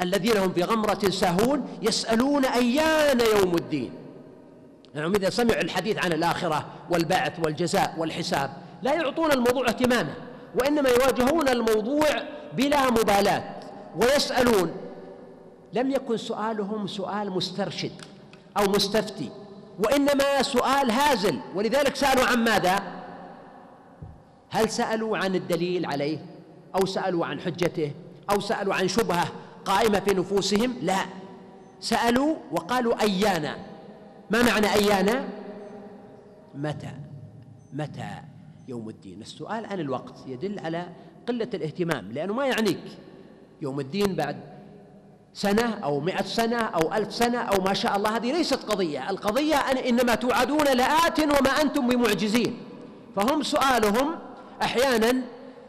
الذين هم في غمرة ساهون يسألون أيان يوم الدين. يعني إذا سمعوا الحديث عن الآخرة والبعث والجزاء والحساب لا يعطون الموضوع اهتماما وإنما يواجهون الموضوع بلا مبالاة ويسألون. لم يكن سؤالهم سؤال مسترشد أو مستفتي وإنما سؤال هازل. ولذلك سألوا عن ماذا؟ هل سألوا عن الدليل عليه أو سألوا عن حجته أو سألوا عن شبهة قائمة في نفوسهم؟ لا. سألوا وقالوا أيانا. ما معنى أيانا؟ متى؟ متى يوم الدين؟ السؤال عن الوقت يدل على قلة الاهتمام لأنه ما يعنيك يوم الدين بعد سنة أو مئة سنة أو ألف سنة أو ما شاء الله هذه ليست قضية. القضية أن إنما توعدون لآت وما أنتم بمعجزين. فهم سؤالهم أحيانا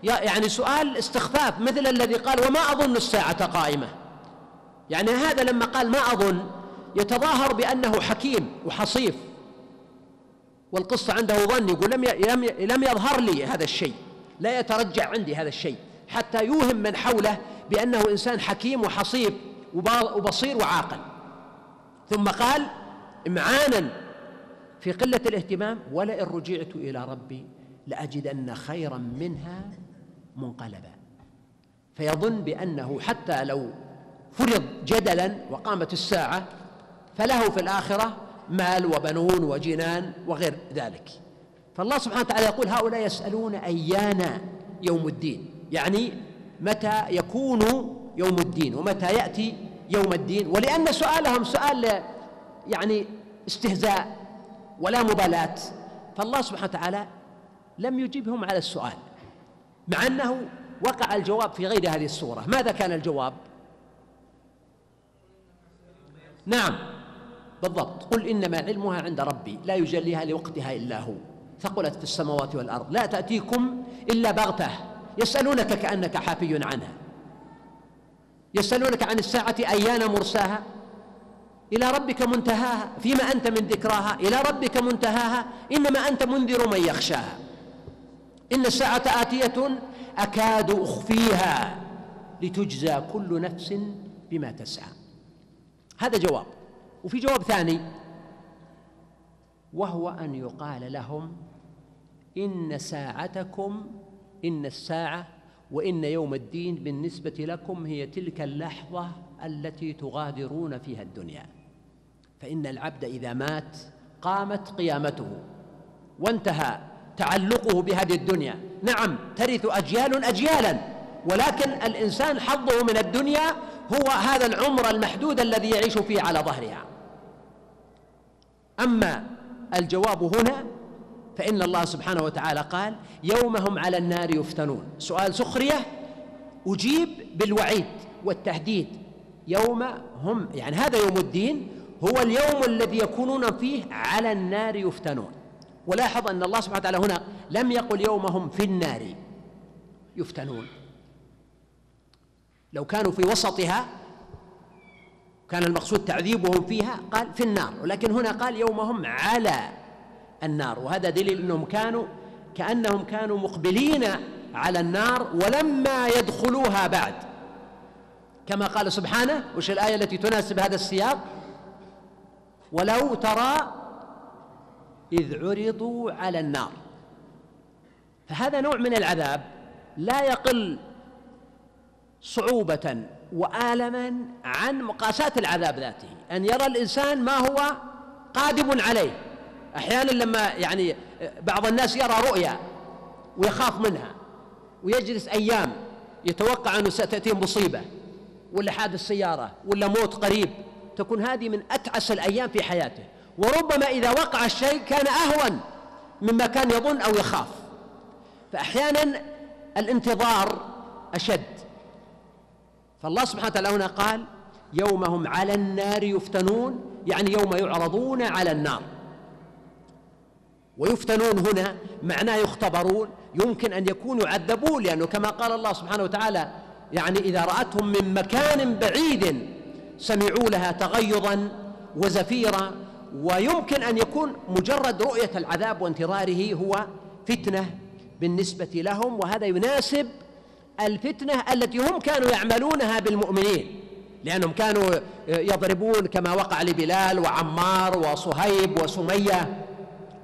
يعني سؤال استخفاف مثل الذي قال وما أظن الساعة قائمة. يعني هذا لما قال ما أظن يتظاهر بأنه حكيم وحصيف. والقصة عنده ظن يقول لم لم يظهر لي هذا الشيء لا يترجع عندي هذا الشيء حتى يوهم من حوله بأنه إنسان حكيم وحصيف وبصير وعاقل. ثم قال إمعانا في قلة الاهتمام ولئن رجعت إلى ربي لأجدن خيرا منها منقلبا. فيظن بأنه حتى لو فرض جدلا وقامت الساعة فله في الآخرة مال وبنون وجنان وغير ذلك. فالله سبحانه وتعالى يقول هؤلاء يسألون أيان يوم الدين. يعني متى يكون يوم الدين؟ ومتى يأتي يوم الدين؟ ولأن سؤالهم سؤال يعني استهزاء ولا مبالاة. فالله سبحانه وتعالى لم يجبهم على السؤال. مع أنه وقع الجواب في غير هذه السورة ماذا كان الجواب؟ نعم بالضبط. قل إنما علمها عند ربي لا يجليها لوقتها إلا هو. ثقلت في السماوات والأرض. لا تأتيكم إلا بغتة. يسألونك كأنك حافي عنها. يسألونك عن الساعة أيان مرساها؟ إلى ربك منتهاها. فيما أنت من ذكراها؟ إلى ربك منتهاها. إنما أنت منذر من يخشاها. إن الساعة آتية أكاد أخفيها لتجزى كل نفس بما تسعى. هذا جواب. وفي جواب ثاني وهو أن يقال لهم إن ساعتكم إن الساعة وإن يوم الدين بالنسبة لكم هي تلك اللحظة التي تغادرون فيها الدنيا. فإن العبد إذا مات قامت قيامته وانتهى. تعلقه بهذه الدنيا. نعم ترث أجيال أجيالا ولكن الإنسان حظه من الدنيا هو هذا العمر المحدود الذي يعيش فيه على ظهرها. أما الجواب هنا فإن الله سبحانه وتعالى قال يوم هم على النار يفتنون. سؤال سخرية أجيب بالوعيد والتهديد. يوم هم يعني هذا يوم الدين هو اليوم الذي يكونون فيه على النار يفتنون. ولاحظ أن الله سبحانه وتعالى هنا لم يقل يوم هم في النار. يفتنون. لو كانوا في وسطها كان المقصود تعذيبهم فيها قال في النار. ولكن هنا قال يوم هم على النار. وهذا دليل أنهم كانوا كأنهم كانوا مقبلين على النار ولما يدخلوها بعد. كما قال سبحانه وش الآية التي تناسب هذا السياق؟ ولو ترى إذ عرضوا على النار. فهذا نوع من العذاب لا يقل صعوبة وآلما عن مقاسات العذاب ذاته. أن يرى الإنسان ما هو قادم عليه. أحيانا لما يعني بعض الناس يرى رؤيا ويخاف منها ويجلس أيام يتوقع أنه ستأتيه مصيبة ولا حادث سيارة ولا موت قريب. تكون هذه من أتعس الأيام في حياته. وربما إذا وقع الشيء كان أهون مما كان يظن أو يخاف. فأحيانا الانتظار أشد. فالله سبحانه وتعالى هنا قال يوم هم على النار يفتنون يعني يوم يعرضون على النار. ويفتنون هنا معناه يختبرون يمكن أن يكونوا يعذبون لأنه كما قال الله سبحانه وتعالى يعني إذا رأتهم من مكان بعيد سمعوا لها تغيظا وزفيرا ويمكن أن يكون مجرد رؤية العذاب وانتظاره هو فتنة بالنسبة لهم وهذا يناسب الفتنة التي هم كانوا يعملونها بالمؤمنين لأنهم كانوا يضربون كما وقع لبلال وعمار وصهيب وسمية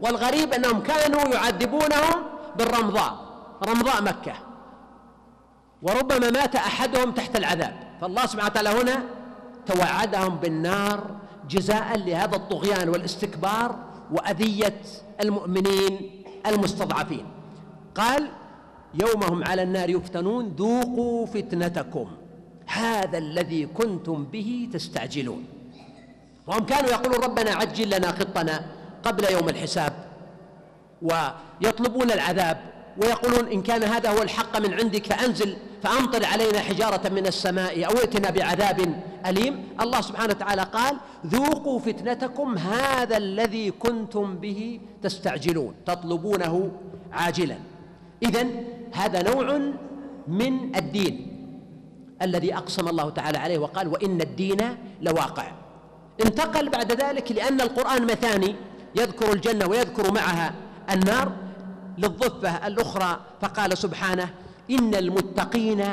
والغريب أنهم كانوا يعذبونهم بالرمضاء رمضاء مكة وربما مات أحدهم تحت العذاب فالله سبحانه وتعالى هنا توعدهم بالنار جزاء لهذا الطغيان والاستكبار وأذية المؤمنين المستضعفين. قال يوم هم على النار يفتنون ذوقوا فتنتكم هذا الذي كنتم به تستعجلون. وهم كانوا يقولون ربنا عجل لنا قطنا قبل يوم الحساب ويطلبون العذاب ويقولون إن كان هذا هو الحق من عندك فأنزل فأمطر علينا حجارة من السماء أو ائتنا بعذاب أليم؟ الله سبحانه وتعالى قال ذوقوا فتنتكم هذا الذي كنتم به تستعجلون تطلبونه عاجلا. اذا هذا نوع من الدين الذي أقسم الله تعالى عليه وقال وإن الدين لواقع. انتقل بعد ذلك لأن القرآن مثاني يذكر الجنة ويذكر معها النار للضفة الأخرى فقال سبحانه إن المتقين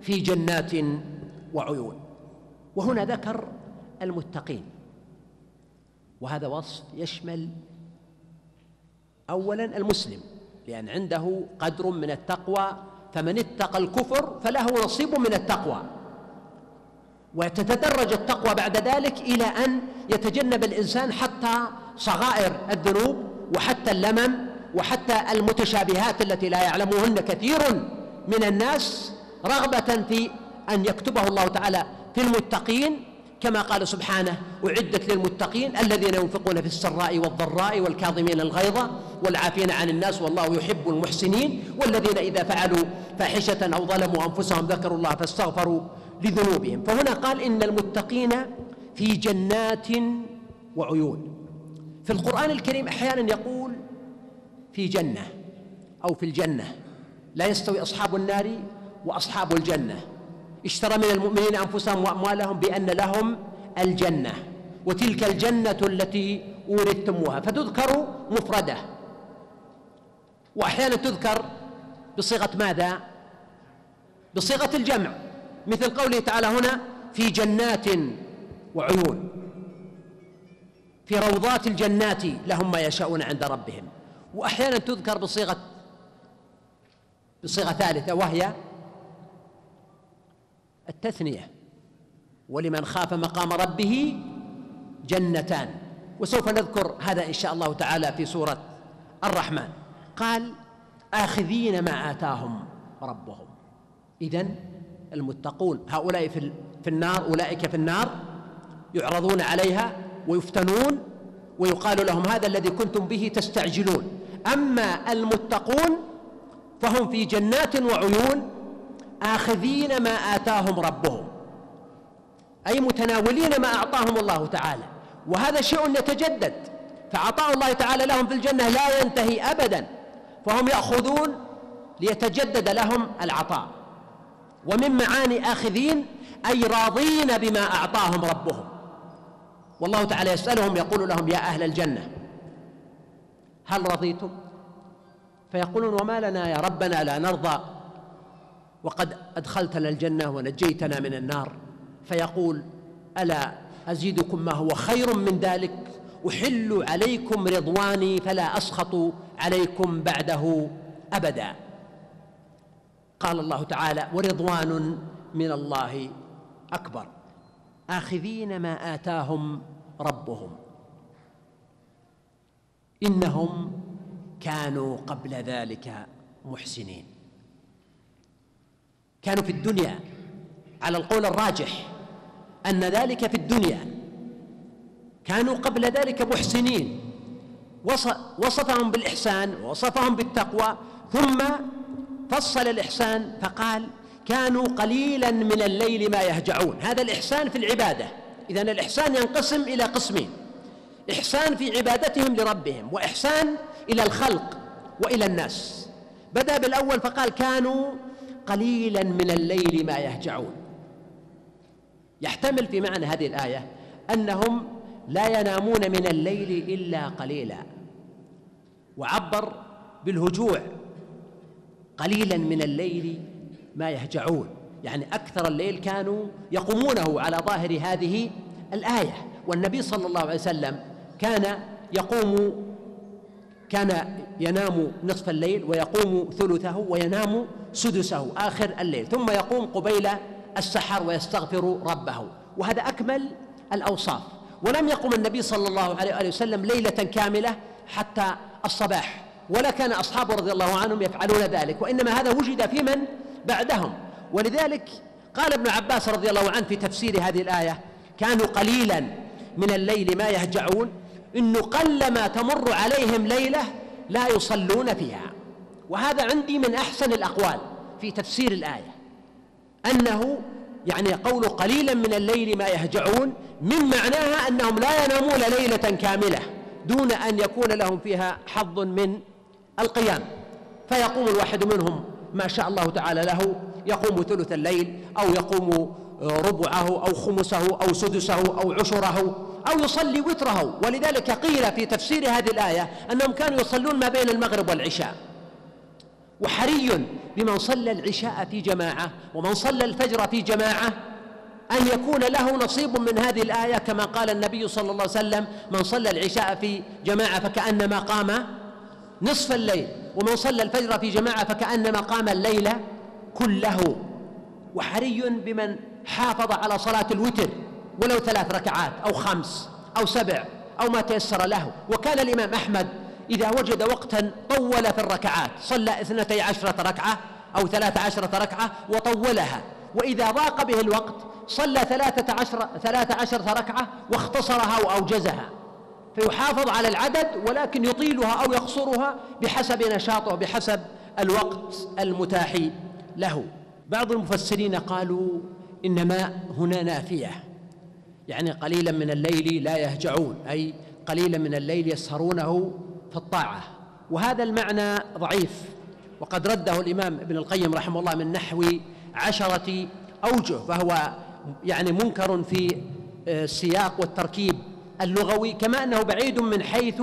في جنات وعيون. وهنا ذكر المتقين. وهذا وصف يشمل اولا المسلم لأن عنده قدر من التقوى فمن اتقى الكفر فله نصيب من التقوى. وتتدرج التقوى بعد ذلك إلى أن يتجنب الإنسان حتى صغائر الذنوب وحتى اللمم وحتى المتشابهات التي لا يعلمهن كثير من الناس رغبة في أن يكتبه الله تعالى. في المتقين كما قال سبحانه أعدت للمتقين الذين ينفقون في السراء والضراء والكاظمين الغيظ والعافين عن الناس والله يحب المحسنين والذين إذا فعلوا فاحشة أو ظلموا أنفسهم ذكروا الله فاستغفروا لذنوبهم. فهنا قال إن المتقين في جنات وعيون. في القرآن الكريم أحيانا يقول في جنة أو في الجنة. لا يستوي أصحاب النار وأصحاب الجنة. اشترى من المؤمنين أنفسهم وأموالهم بأن لهم الجنة وتلك الجنة التي اوردتموها فتذكر مفرده. وأحيانا تذكر بصيغة ماذا؟ بصيغة الجمع. مثل قوله تعالى هنا في جنات وعيون. في روضات الجنات لهم ما يشاءون عند ربهم. وأحيانا تذكر بصيغة بصيغة ثالثة وهي التثنية. ولمن خاف مقام ربه جنتان. وسوف نذكر هذا إن شاء الله تعالى في سورة الرحمن. قال آخذين ما آتاهم ربهم. إذا المتقون هؤلاء في في النار أولئك في النار يعرضون عليها ويفتنون ويقال لهم هذا الذي كنتم به تستعجلون. أما المتقون فهم في جنات وعيون آخذين ما آتاهم ربهم. أي متناولين ما أعطاهم الله تعالى. وهذا شيء يتجدد. فعطاء الله تعالى لهم في الجنة لا ينتهي أبدا. فهم يأخذون ليتجدد لهم العطاء. ومن معاني آخذين أي راضين بما أعطاهم ربهم. والله تعالى يسألهم يقول لهم يا أهل الجنة هل رضيتم؟ فيقولون وما لنا يا ربنا لا نرضى. وقد أدخلتنا الجنة ونجيتنا من النار. فيقول ألا أزيدكم ما هو خير من ذلك؟ أحل عليكم رضواني فلا أسخط عليكم بعده أبدا. قال الله تعالى ورضوان من الله أكبر. آخذين ما آتاهم ربهم. إنهم كانوا قبل ذلك محسنين. كانوا في الدنيا على القول الراجح أن ذلك في الدنيا. كانوا قبل ذلك محسنين. وصفهم بالإحسان ووصفهم بالتقوى. ثم فصل الإحسان فقال كانوا قليلا من الليل ما يهجعون. هذا الإحسان في العبادة. إذا الإحسان ينقسم إلى قسمين. إحسان في عبادتهم لربهم وإحسان إلى الخلق وإلى الناس. بدأ بالأول فقال كانوا قليلا من الليل ما يهجعون. يحتمل في معنى هذه الآية أنهم لا ينامون من الليل إلا قليلا. وعبر بالهجوع. قليلا من الليل ما يهجعون. يعني أكثر الليل كانوا يقومونه على ظاهر هذه الآية. والنبي صلى الله عليه وسلم كان يقوم كان ينام نصف الليل ويقوم ثلثه وينام سدسه آخر الليل. ثم يقوم قبيل السحر ويستغفر ربه. وهذا أكمل الأوصاف. ولم يقم النبي صلى الله عليه وسلم ليلة كاملة حتى الصباح. ولا كان أصحابه رضي الله عنهم يفعلون ذلك. وإنما هذا وجد في من؟ بعدهم. ولذلك قال ابن عباس رضي الله عنه في تفسير هذه الآية كانوا قليلا من الليل ما يهجعون. إنه قلما تمر عليهم ليلة لا يصلون فيها. وهذا عندي من أحسن الأقوال في تفسير الآية. أنه يعني قول قليلا من الليل ما يهجعون من معناها أنهم لا ينامون ليلة كاملة دون أن يكون لهم فيها حظ من القيام. فيقوم الواحد منهم ما شاء الله تعالى له يقوم ثلث الليل أو يقوم ربعه أو خمسه أو سدسه أو عشره أو يصلي وتره. ولذلك قيل في تفسير هذه الآية أنهم كانوا يصلون ما بين المغرب والعشاء. وحري بمن صلى العشاء في جماعة ومن صلى الفجر في جماعة أن يكون له نصيب من هذه الآية كما قال النبي صلى الله عليه وسلم من صلى العشاء في جماعة فكأنما قام نصف الليل ومن صلى الفجر في جماعة فكأنما قام الليل كله. وحري بمن حافظ على صلاة الوتر ولو ثلاث ركعات أو خمس أو سبع أو ما تيسر له. وكان الإمام أحمد إذا وجد وقتا طول في الركعات صلى اثنتي عشرة ركعة أو ثلاث عشرة ركعة وطولها. وإذا ضاق به الوقت صلى ثلاثة عشر ثلاثة عشرة ركعة واختصرها وأوجزها. فيحافظ على العدد ولكن يطيلها أو يقصرها بحسب نشاطه بحسب الوقت المتاح له. بعض المفسرين قالوا إنما هنا نافية. يعني قليلا من الليل لا يهجعون أي قليلا من الليل يسهرونه في الطاعة. وهذا المعنى ضعيف. وقد رده الإمام ابن القيم رحمه الله من نحو عشرة أوجه فهو يعني منكر في السياق والتركيب اللغوي كما أنه بعيد من حيث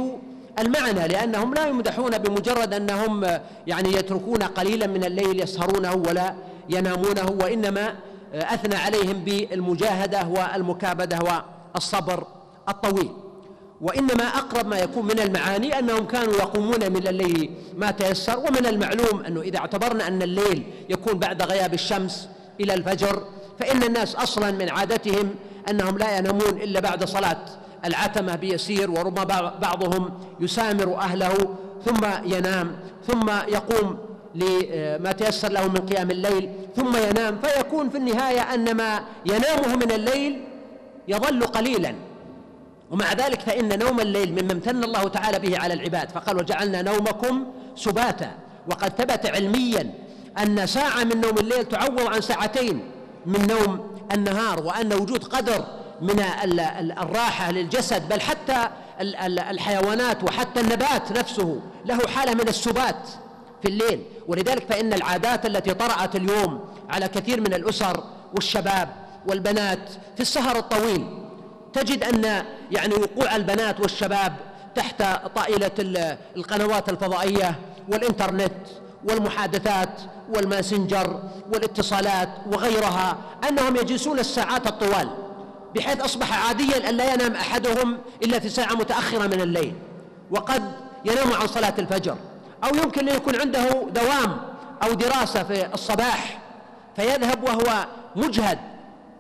المعنى لأنهم لا يمدحون بمجرد أنهم يعني يتركون قليلا من الليل يسهرونه ولا ينامونه وإنما أثنى عليهم بالمجاهدة والمكابدة والصبر الطويل. وإنما أقرب ما يكون من المعاني أنهم كانوا يقومون من الليل ما تيسر ومن المعلوم أنه إذا اعتبرنا أن الليل يكون بعد غياب الشمس إلى الفجر فإن الناس أصلا من عادتهم أنهم لا ينامون إلا بعد صلاة العتمة بيسير وربما بعضهم يسامر أهله ثم ينام ثم يقوم لما تيسر له من قيام الليل ثم ينام فيكون في النهاية أن ما ينامه من الليل يظل قليلا. ومع ذلك فإن نوم الليل مما امتن الله تعالى به على العباد فقال وجعلنا نومكم سباتا وقد ثبت علميا أن ساعة من نوم الليل تعوض عن ساعتين من نوم النهار وأن وجود قدر من الراحة للجسد بل حتى الحيوانات وحتى النبات نفسه له حالة من السبات في الليل. ولذلك فإن العادات التي طرأت اليوم على كثير من الأسر والشباب والبنات في السهر الطويل تجد أن يعني وقوع البنات والشباب تحت طائلة القنوات الفضائية والإنترنت والمحادثات والماسنجر والاتصالات وغيرها أنهم يجلسون الساعات الطوال بحيث أصبح عاديا أن لا ينام أحدهم إلا في ساعة متأخرة من الليل وقد ينام عن صلاة الفجر أو يمكن أن يكون عنده دوام أو دراسة في الصباح فيذهب وهو مجهد.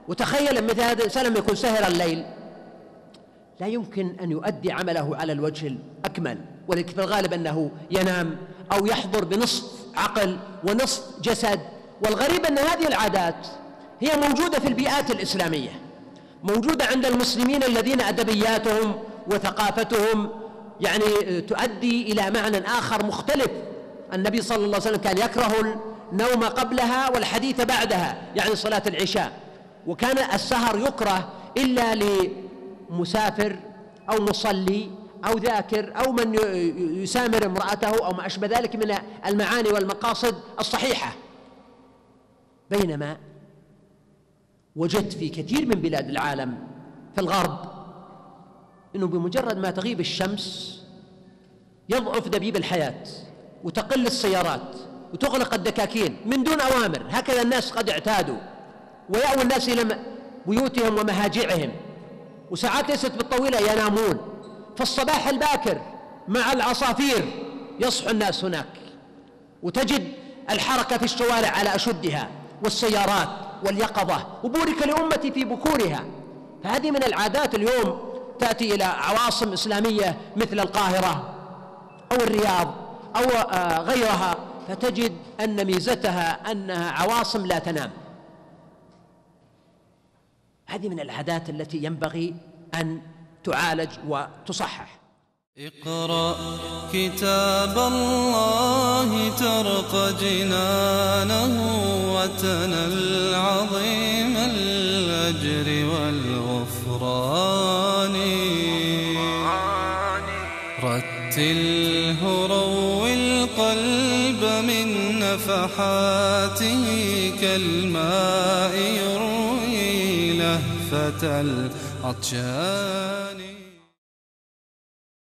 وتخيل مثل هذا الإنسان لما يكون سهر الليل لا يمكن أن يؤدي عمله على الوجه الأكمل ولكن في الغالب أنه ينام أو يحضر بنصف عقل ونصف جسد والغريب أن هذه العادات هي موجودة في البيئات الإسلامية موجودة عند المسلمين الذين أدبياتهم وثقافتهم يعني تؤدي إلى معنى آخر مختلف. النبي صلى الله عليه وسلم كان يكره النوم قبلها والحديث بعدها يعني صلاة العشاء وكان السهر يكره إلا لمسافر أو مصلي أو ذاكر أو من يسامر امرأته أو ما أشبه ذلك من المعاني والمقاصد الصحيحة. بينما وجدت في كثير من بلاد العالم في الغرب إنه بمجرد ما تغيب الشمس يضعف دبيب الحياة وتقل السيارات وتغلق الدكاكين من دون أوامر. هكذا الناس قد اعتادوا ويأوي الناس إلى بيوتهم ومهاجعهم. وساعات ليست بالطويلة ينامون. فالصباح الباكر مع العصافير يصحو الناس هناك. وتجد الحركة في الشوارع على أشدها والسيارات واليقظة وبورك لامتي في بكورها. فهذه من العادات اليوم تأتي إلى عواصم إسلامية مثل القاهرة أو الرياض أو آه، غيرها. فتجد أن ميزتها أنها عواصم لا تنام. هذه من العادات التي ينبغي أن تعالج وتصحح. اقرأ كتاب الله ترق جنانه وتنل عظيم الأجر والغفران. رتله روي القلب من نفحاته كالماء لهفة العطشان